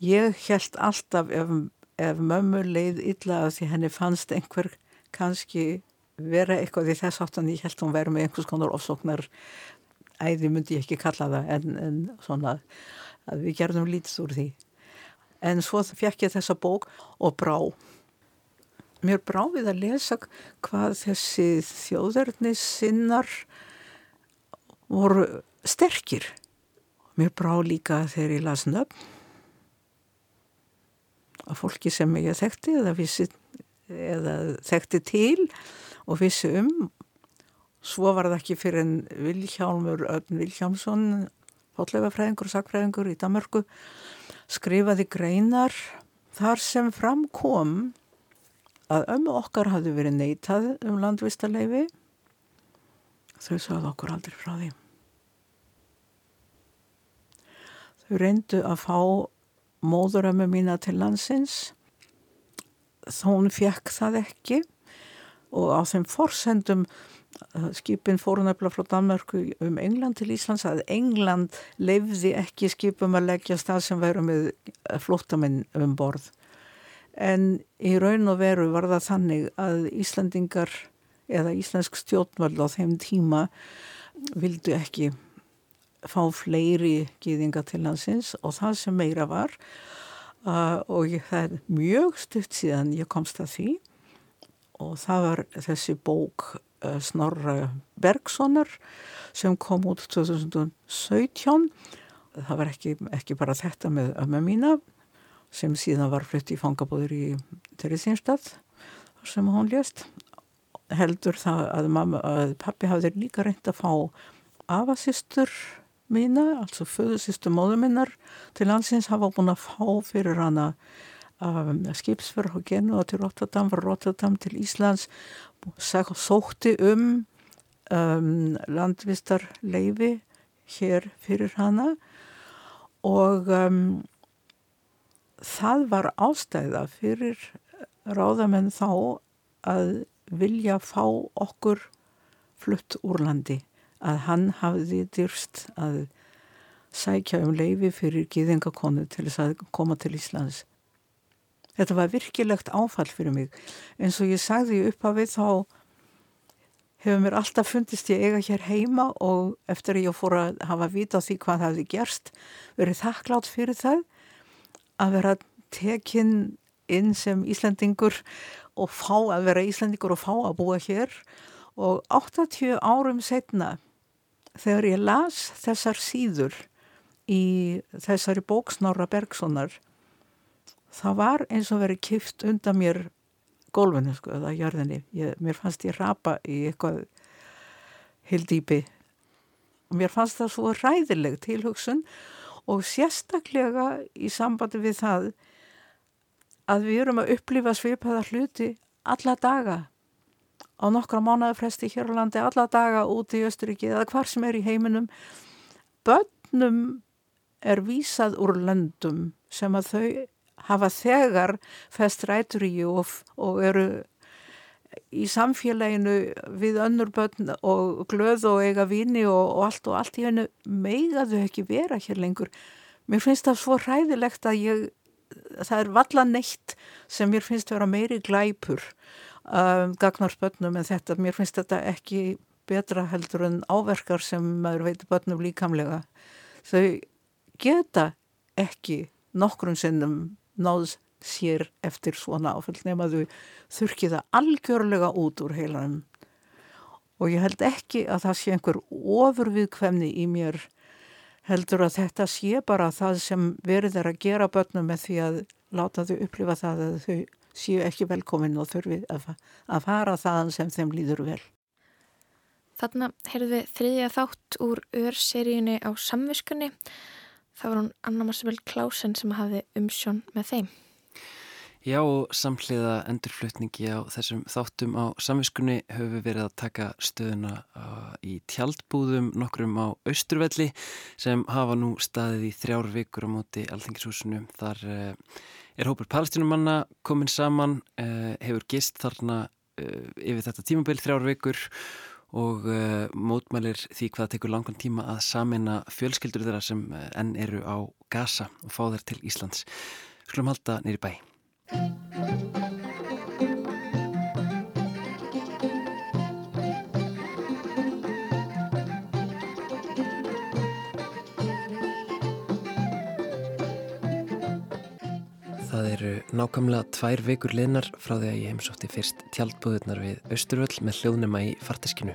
Ég held alltaf ef, ef mömmu leið illa að því henni fannst einhver kannski vera eitthvað í þess áttan ég held hún verið með einhvers konar ofsóknar æði myndi ég ekki kalla það en, en svona að við gerðum lítið úr því. En svo fekk ég þessa bók og brá mér bráfið að lesa hvað þessi þjóðarnis sinnar voru sterkir. Mér brá líka þegar ég las nöfn að fólki sem ég þekkti eða, vissi, eða þekkti til og vissi um. Svo var það ekki fyrir en Vilhjálmur Ögn Vilhjálmsson, fólkleifafræðingur og sakfræðingur í Danmarku, skrifaði greinar þar sem framkom að ömmu okkar hafði verið neitað um landvistarleifi þau sagði okkur aldrei frá því. Þau reyndu að fá móðurömmu mína til landsins. Þó hún fekk það ekki og á þeim forsendum skipin fóru nefnilega frá Danmarku um England til Íslands að England leifði ekki skipum að leggja stað sem veru með flótamenn um borð. En í raun og veru var það þannig að Íslandingar eða Íslensk stjórnvöld á þeim tíma vildu ekki fá fleiri gýðinga til hansins og það sem meira var uh, og ég, það er mjög stutt síðan ég komst að því og það var þessi bók uh, Snorra Bergsonar sem kom út 2017 það var ekki, ekki bara þetta með ömmu mína sem síðan var flutt í fangabóður í Teresinstad sem hún lést. Heldur það að, mamma, að pappi hafði líka reynd að fá afasistur mína, altså föðusistur móður minnar til landsins hafa búin að fá fyrir hana um, skipsverð og genu og til Rotterdam var Rotterdam til Íslands sótti um, um landvistarleifi hér fyrir hana og um, það var ástæða fyrir ráðamenn þá að vilja fá okkur flutt úr landi að hann hafði dyrst að sækja um leifi fyrir gíðingakonu til þess að koma til Íslands. Þetta var virkilegt áfall fyrir mig. En svo ég sagði upp af við þá hefur mér alltaf fundist ég eiga hér heima og eftir að ég fór að hafa vita á því hvað það hefði gerst verið þakklátt fyrir það að vera tekinn inn sem Íslandingur og fá að vera Íslandingur og fá að búa hér og 80 árum setna þegar ég las þessar síður í þessari bóksnára Bergsonar það var eins og verið kift undan mér gólfinu sko, eða jörðinni. Ég, mér fannst ég rapa í eitthvað hildýpi mér fannst það svo ræðileg tilhugsun og sérstaklega í sambandi við það að við erum að upplifa svipaða hluti alla daga. Á nokkra mánuðafresti hér á landi, alla daga út í Östuríki eða hvar sem er í heiminum. Börnum er vísað úr löndum sem að þau hafa þegar fest rætur í og, og eru í samfélaginu við önnur börn og glöð og eiga vini og, og allt og allt í hennu meigaðu ekki vera hér lengur. Mér finnst það svo hræðilegt að ég, það er valla neitt sem mér finnst vera meiri glæpur um, gagnar börnum en þetta, mér finnst þetta ekki betra heldur en áverkar sem maður veitir börnum líkamlega. Þau geta ekki nokkrum sinnum náðs sér eftir svona áfell nema þau þurki það algjörlega út úr heilanum og ég held ekki að það sé einhver ofurviðkvemni í mér heldur að þetta sé bara það sem verið er að gera börnum með því að láta þau upplifa það að þau séu ekki velkomin og þurfi að, fara þaðan sem þeim líður vel. Þarna heyrðum við þriðja þátt úr ör-seríunni á samviskunni. Það var hún Anna Marsabell Klausen sem hafði umsjón með þeim. Já og samhliða endurflutningi á þessum þáttum á samviskunni höfum við verið að taka stöðuna í tjaldbúðum nokkrum á Austurvelli sem hafa nú staðið í þrjár vikur á móti alþengishúsinu. Þar eh, er hópur palestinumanna komin saman, eh, hefur gist þarna eh, yfir þetta tímabill þrjár vikur og mótmælir því hvað tekur langan tíma að samina fjölskyldur þeirra sem enn eru á Gaza og fá þeir til Íslands. Skulum halda nýri bæ. Nákvæmlega tvær vikur liðnar frá því að ég heimsótti fyrst tjaldbúðurnar við Östurvöll með hljóðnema í farteskinu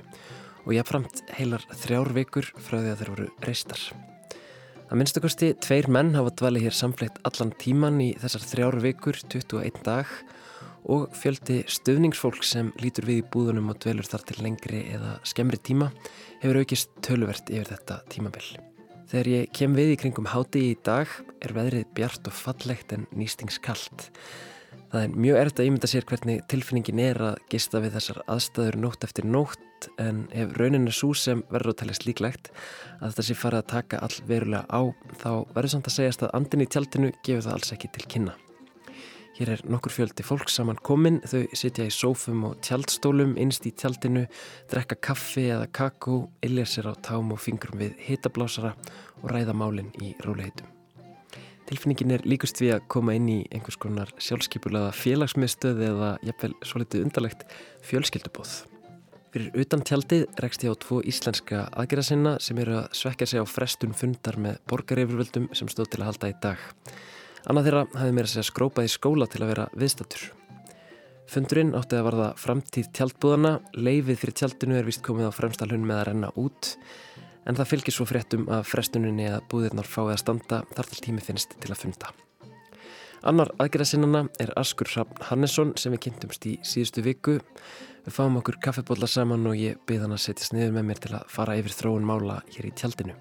og ég hafðframt heilar þrjár vikur frá því að þeir voru reistar. Að minnstakosti tveir menn hafa dvalið hér samfleytt allan tíman í þessar þrjár vikur, 21 dag og fjöldi stöfningsfólk sem lítur við í búðunum og dvelur þar til lengri eða skemmri tíma hefur aukist töluvert yfir þetta tímabill. Þegar ég kem við í kringum háti í dag er veðrið bjart og fallegt en nýstingskallt. Það er mjög erft að ímynda sér hvernig tilfinningin er að gista við þessar aðstæður nótt eftir nótt en ef rauninni svo sem verður að talast líklegt að þetta sé farið að taka all verulega á þá verður samt að segjast að andin í tjaldinu gefur það alls ekki til kynna. Hér er nokkur fjöldi fólk saman komin, þau sitja í sófum og tjaldstólum innst í tjaldinu, drekka kaffi eða kakó, illja sér á tám og fingrum við hitablásara og ræða málinn í róliheitum. Tilfinningin er líkust við að koma inn í einhvers konar sjálfskeipulaða félagsmiðstöð eða jafnvel svo litið undarlegt fjölskyldubóð. Fyrir utan tjaldið rekst ég á tvo íslenska aðgerðasinna sem eru að svekja sig á frestun fundar með borgareifurvöldum sem stóð til að halda í dag. Annað þeirra mér að segja skrópað í skóla til að vera viðstatur. Fundurinn átti að varða framtíð tjaldbúðana, leifið fyrir tjaldinu er vist komið á fremstalhun með að renna út, en það fylgir svo fréttum að frestuninni að búðirnar fáið að standa þar til tími finnst til að funda. Annar aðgerðasinnana er Askur Hrafn Hannesson sem við kynntumst í síðustu viku. Við fáum okkur kaffebólla saman og ég byrð hann að setjast niður með mér til að fara yfir þróun mála hér í tjaldinu.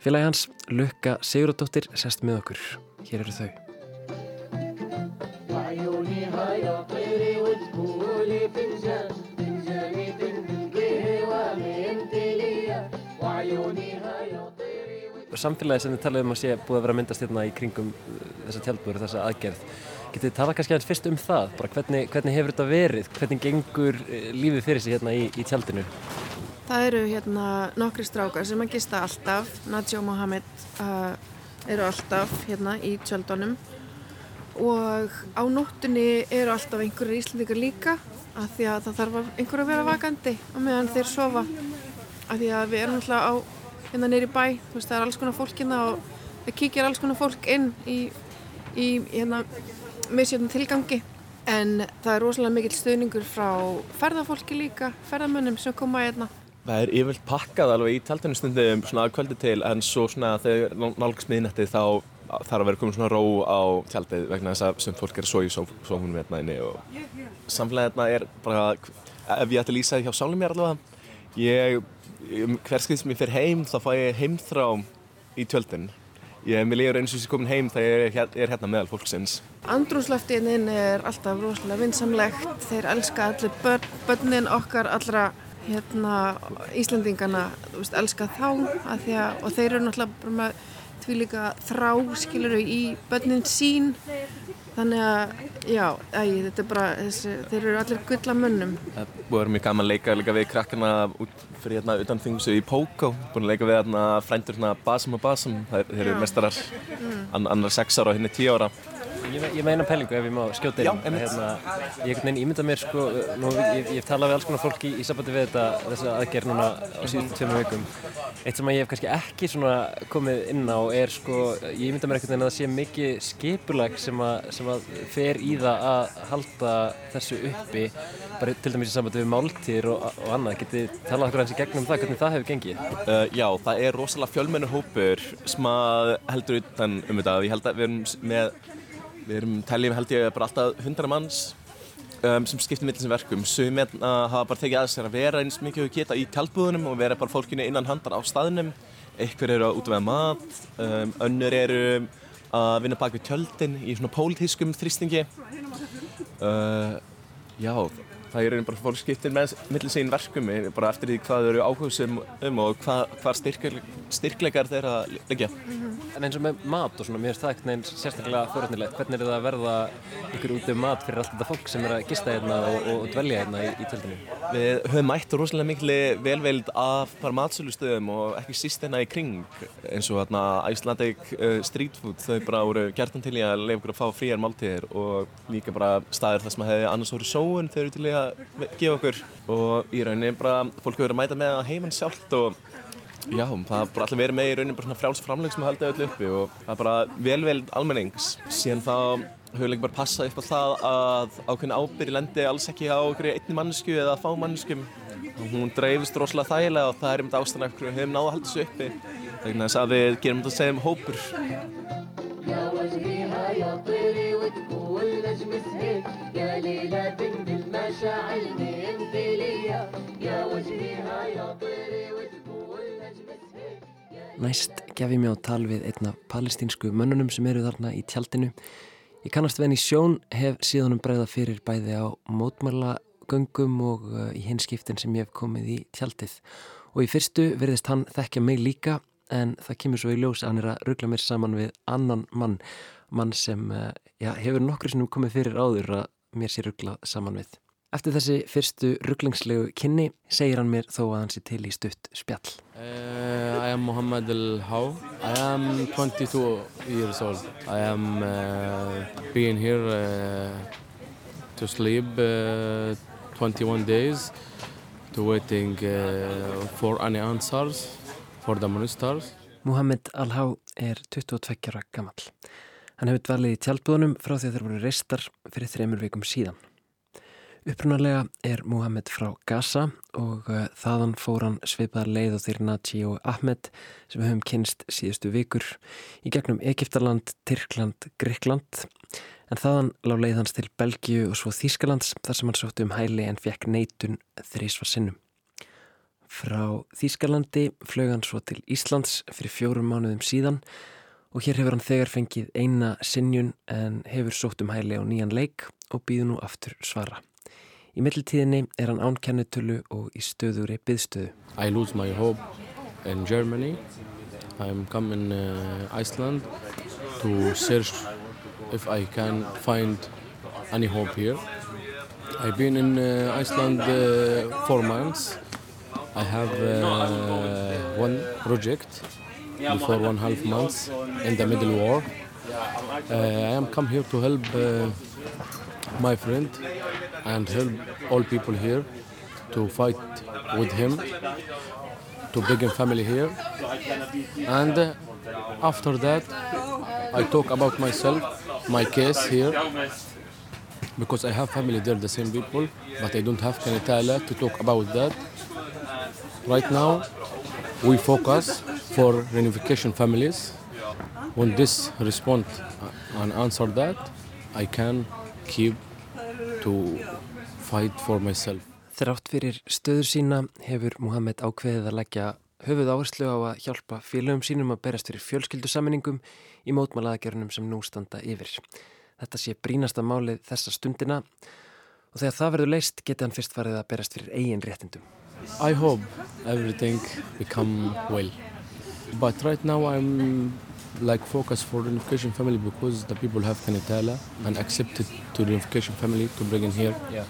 Félagi hans, Lukka Siguradóttir, sest með okkur. Hér eru þau. Samfélagi sem þið talaðum að sé búið að vera myndast hérna í kringum þessa tjaldbúri, þessa aðgerð. Getið þið talað kannski aðeins fyrst um það? Bara hvernig, hvernig hefur þetta verið? Hvernig gengur lífið fyrir sig hérna í, í tjaldinu? Það eru hérna nokkri strákar sem að gista alltaf. Nadja og Mohamed uh, eru alltaf hérna í tjöldunum og á nóttunni eru alltaf einhverju íslendikar líka af því að það þarf einhverju að vera vakandi á meðan þeir sofa. Af því að við erum alltaf á hérna neyri bæ, þú veist það er alls konar fólk hérna og það kíkir alls konar fólk inn í, í hérna misjöfnum tilgangi. En það er rosalega mikil stuðningur frá ferðarfólki líka, ferðarmönnum sem koma hérna Það er yfirvilt pakkað alveg í tjaldinu stundum svona að kvöldi til en svo svona þegar nálgast miðnætti þá þarf að vera komið svona ró á tjaldið vegna þess að sem fólk er svo í sófunum hérna inni og samfélagið hérna er bara, ef ég ætti að lýsa því hjá sálum mér allavega, ég hverskið sem ég fer heim þá fæ ég heimþrá í tjöldin. Ég mér líður eins og sem komin heim þegar ég er, er hérna meðal fólksins. Andrúslöftiðinn er alltaf rosalega vinsamlegt, þeir elska allir börn, börnin okkar allra hérna Íslandingana, veist, elska þá að að, og þeir eru náttúrulega bara með því líka þrá skiluru í börnin sín. Þannig að, já, æ, þetta er bara þessi, þeir eru allir gull að munnum Það vera mjög gaman að leika líka við krakkana út fyrir hérna utan þingusu í Póká búin að leika við hérna frændur hérna Basum og Basum, þeir eru mestarar mm. annar sex ára og henni tíu ára Ég, ég meina pælingu ef ég má skjóta inn. Já, hérna, ég ímynda mér sko, nú, ég, ég tala við alls konar fólki í, í sambandi við þetta, þessa aðgerð núna á síðan tveimur vikum. Eitt sem ég hef kannski ekki komið inn á er sko, ég ímynda mér einhvern veginn að það sé mikið skipulag sem, sem að fer í það að halda þessu uppi, bara til dæmis í sambandi við máltýr og, og annað. Getið talað okkur eins í gegnum það, hvernig það hefur gengið? Uh, já, það er rosalega fjölmennu hópur sem að heldur utan um þetta. Ég held að við erum með Við erum teljum held ég bara alltaf hundra manns um, sem skiptir mitt þessum verkum. Sumir uh, hafa bara tekið að sér að vera eins mikið við geta í tjálpbúðunum og vera bara fólkinu innan handar á staðnum. Einhver eru að útvega mat, um, önnur eru að vinna bak við tjöldin í svona pólitískum þrýstingi. Uh, já, það er bara fólk skiptir með millir sín verkum bara eftir því hvað þau eru áhugsum um og hvað, hvað styrklegar þeirra leggja. Mm -hmm. En eins og með mat og svona, mér finnst það ekkert neins sérstaklega fóröldnilegt. Hvernig er það að verða ykkur út um mat fyrir allt þetta fólk sem er að gista hérna og, og dvelja hérna í, í tjöldinu? Við höfum mætt rosalega miklu velveild af bara matsölustöðum og ekki síst hérna í kring eins og hérna Icelandic uh, Street Food. Þau bara voru gertan til í að lefa okkur að fá fríar máltíðir og líka bara staðir þar sem að hefði annars voru sóun þau eru til í að gefa okkur og í rauninni bara fólk hefur verið að mæta með að heimann sjálft og Já, það er bara allir verið með í rauninni bara svona frjálsframleg sem við haldið öll uppi og það er bara velveld almennings. Síðan þá höfum við líka bara passað upp á það að ákveðin ábyrgi lendi alls ekki á okkur einni mannesku eða fá manneskum. Hún dreifist rosalega þægilega og það er um þetta ástæðan eftir við höfum náðu að halda þessu uppi. Það er þess að við gerum þetta að segja um hópur. يا وجهيها يا طيري وتقول نجم سهيل يا ليلى بنت المشاعل انت ليا يا وجهيها يا طيري Næst gef ég mig á tal við einna palestínsku mönnunum sem eru þarna í tjaldinu. Ég kannast venni sjón, hef síðanum bregða fyrir bæði á mótmælagöngum og uh, í hinskiptin sem ég hef komið í tjaldið. Og í fyrstu verðist hann þekkja mig líka en það kemur svo í ljós að hann er að ruggla mér saman við annan mann, mann sem uh, já, hefur nokkru sinnum komið fyrir áður að mér sé rugglað saman við. Eftir þessi fyrstu rugglingslegu kynni segir hann mér þó að hann sé til í stutt spjall. Uh, I am Mohammed El-Haw. I am 22 years old. I am uh, being here uh, to sleep 21 days to waiting for any answers for the ministers. Mohammed Al-Haw er 22 ára gammal. Hann hefur dvalið í tjálpúðunum frá því að þeir voru reistar fyrir þreymur vikum síðan. Upprunarlega er Muhammed frá Gaza og uh, þaðan fór hann sveipaðar leið á þeirri Naji og Ahmed sem við höfum kynst síðustu vikur í gegnum Egiptaland, Tyrkland, Gríkland en þaðan lág leið hans til Belgiu og svo Þýskalands þar sem hann sótti um hæli en fekk neitun þrísvar sinnum. Frá Þýskalandi flög hann svo til Íslands fyrir fjórum mánuðum síðan og hér hefur hann þegar fengið eina sinnjun en hefur sótt um hæli á nýjan leik og býðu nú aftur svara. Í mittiltíðinni er hann ánkennitölu og í stöðuri byðstöðu. I lose my hope in Germany. I'm coming uh, Iceland to search if I can find any hope here. I've been in uh, Iceland uh, four months. I have uh, one project before one half months in the Middle War. Uh, I am come here to help uh, my friend and help all people here to fight with him, to begin family here. And uh, after that, I talk about myself, my case here, because I have family there, the same people, but I don't have Kanitala to talk about that. Right now, we focus for reunification families. When this respond and answer that, I can keep Þrátt fyrir stöður sína hefur Muhammed ákveðið að leggja höfuð áherslu á að hjálpa félögum sínum að berast fyrir fjölskyldusammeningum í mótmálaðagjörnum sem nú standa yfir. Þetta sé brínasta málið þessa stundina og þegar það verður leist geti hann fyrst farið að berast fyrir eigin réttindum. I hope everything become well. But right now I'm like focus for reunification family because the people have Kanitala and accepted to reunification family to bring in here. Yeah.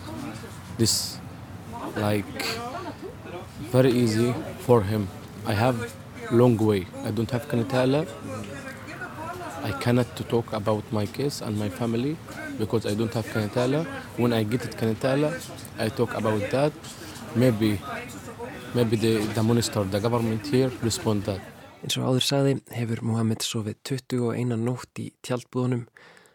This like very easy for him. I have long way. I don't have Kanitala. I cannot to talk about my case and my family because I don't have Kanitala. When I get it Kanitala, I talk about that. Maybe maybe the, the minister, the government here respond that. Eins og áður saði hefur Muhammed sofið 21 nótt í tjaldbúðunum.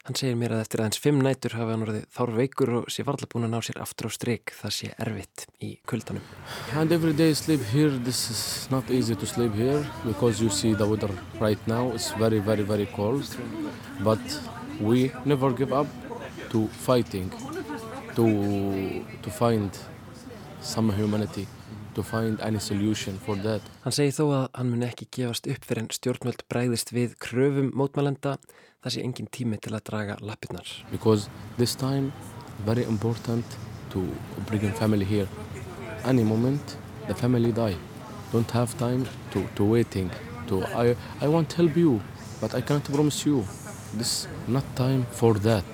Hann segir mér að eftir aðeins 5 nætur hafi hann orðið þár veikur og sé varlega búin að ná sér aftur á stryk það sé erfitt í kuldanum. And every day sleep here, this is not easy to sleep here because you see the weather right now, it's very, very, very cold. But we never give up to fighting, to, to find some humanity. To find any solution for that. Hann segir þó að hann mun ekki gefast upp fyrir en stjórnvöld bræðist við kröfum mótmælenda það sé engin tími til að draga lappirnar. Because this time very important to bring in family here. Any moment the family die. Don't have time to, to waiting. To, I, I want to help you but I can't promise you. This not time for that.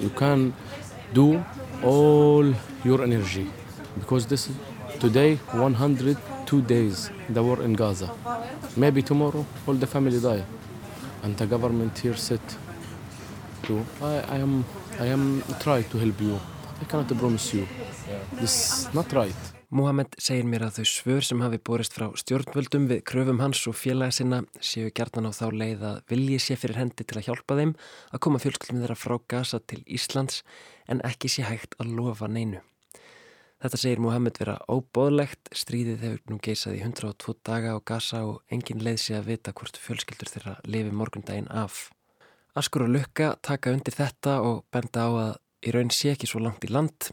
You can do all your energy because this Today, 102 days the war in Gaza. Maybe tomorrow all the family die. And the government here said to I, I am I am try to help you. I cannot promise you. This is not right. Mohamed segir mér að þau svör sem hafi borist frá stjórnvöldum við kröfum hans og félaga sinna séu gertan á þá leið að vilji sé fyrir hendi til að hjálpa þeim að koma fjölskyldum þeirra frá Gaza til Íslands en ekki sé hægt að lofa neinu. Þetta segir Mohamed vera óbóðlegt, stríðið hefur nú geisað í 102 daga á Gaza og engin leið sé að vita hvort fjölskyldur þeirra lifi morgundaginn af. Askur og Lukka taka undir þetta og benda á að í raun sé ekki svo langt í land.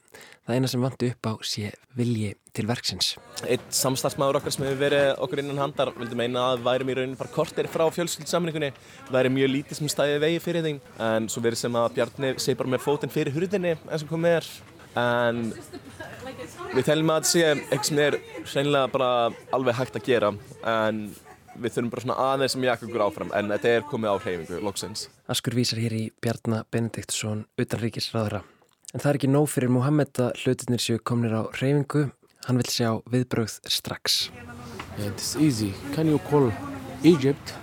Það eina sem vandi upp á sé vilji til verksins. Eitt samstarfsmaður okkar sem hefur verið okkur innan handar vildi meina að værum í raunin bara kortir frá fjölskyldsamningunni. Er mjög lítið sem stæði vegi fyrir þeim en svo verið sem að Bjarni segi bara með fótinn fyrir hurðinni eins og komið er en við teljum að þetta sé eitthvað sem er reynilega bara alveg hægt að gera en við þurfum bara svona aðeins sem jakka okkur áfram en þetta er komið á hreyfingu, loksins. Askur vísar hér í Bjarnar Benediktsson utanríkisraðra. En það er ekki nóg fyrir Mohamed að hlutinir séu komnir á hreyfingu. Hann vil sjá viðbröð strax. It's easy. Can you call Egypt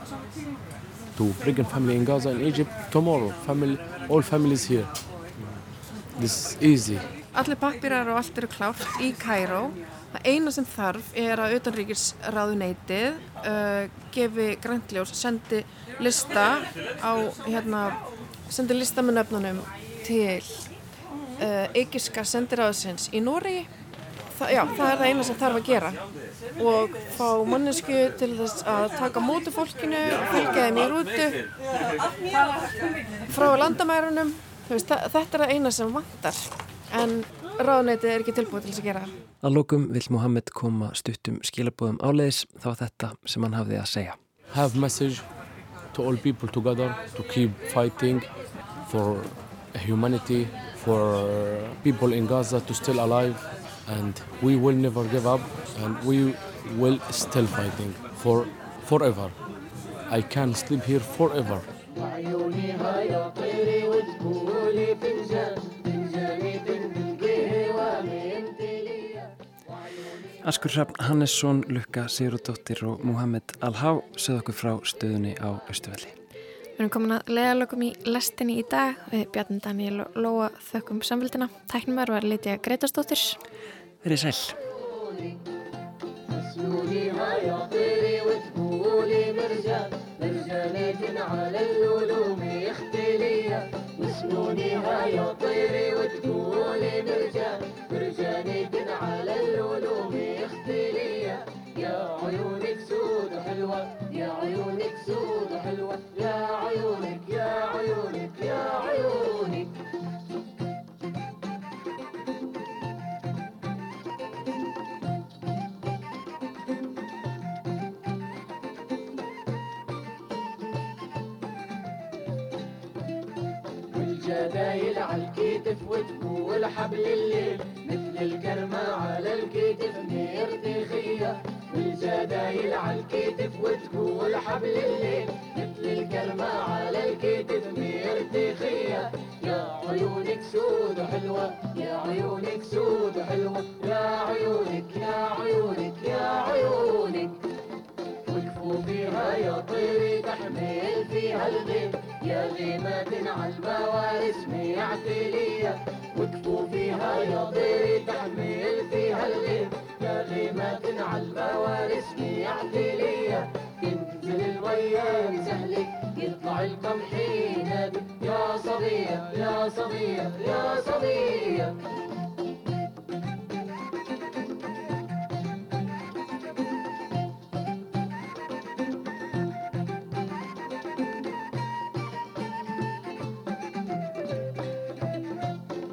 to bring a family in Gaza in Egypt tomorrow? Family, all families here. This is easy. Allir pappirar og allt eru klárt í Kæró. Það eina sem þarf er að utanríkisráðuneytið uh, gefi grænljós, sendi lista á, hérna, sendi lista með nöfnunum til uh, eigiska sendiráðsins í Nóri. Þa, já, það er það eina sem þarf að gera og fá mannesku til þess að taka mótu fólkinu og fylgja þeim í rútu frá landamærunum. Veist, þetta er það eina sem vantar en ráðnætið er ekki tilbúið til þess að gera. Að lókum vil Mohamed koma stuttum skilabóðum áleiðis þá þetta sem hann hafði að segja. Have message to all people together to keep fighting for humanity, for people in Gaza to still alive and we will never give up and we will still fighting for forever. I can sleep here forever. Askur Hrafn Hannesson, Lukka Sigurðardóttir og Muhammed Al-Há sögðu okkur frá stöðunni á Östuvelli. Við erum komin að leiðalögum í lestinni í dag við Bjarni Daniel og Lóa þökkum samfélgina. Tæknum var að litja Greitastóttir. Verið sæl. السود حلوة. يا عيونك يا عيونك يا عيونك. والجدايل عالكتف وتقول حبل الليل مثل الكرمة على الكتف نير تخية. مرتخية والجدايل عالكتف وتقول حبل الليل. مثل الكرمة على الكتف مرتخية يا عيونك سود وحلوة يا عيونك سود وحلوة يا عيونك يا عيونك يا عيونك. وقفوا فيها يا طيري تحمل فيها الغيم يا غيمة على الموارث معتلية وقفوا فيها يا طيري تحمل فيها الغيم يا صبية يا صبية يا صبية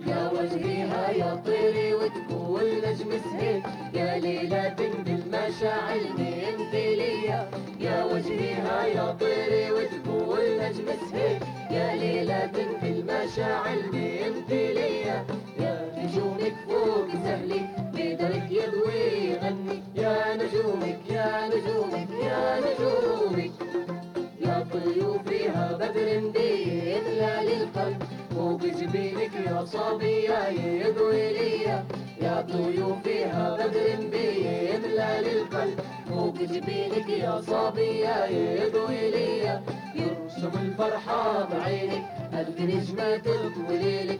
يا وجهيها يا طيري وتقول نجم سهيل يا ليلة بالمشاعل ممثلية يا وجهيها يا طيري صبية يضوي ليا يرسم الفرحة بعينك ألف نجمة تطوي ليلك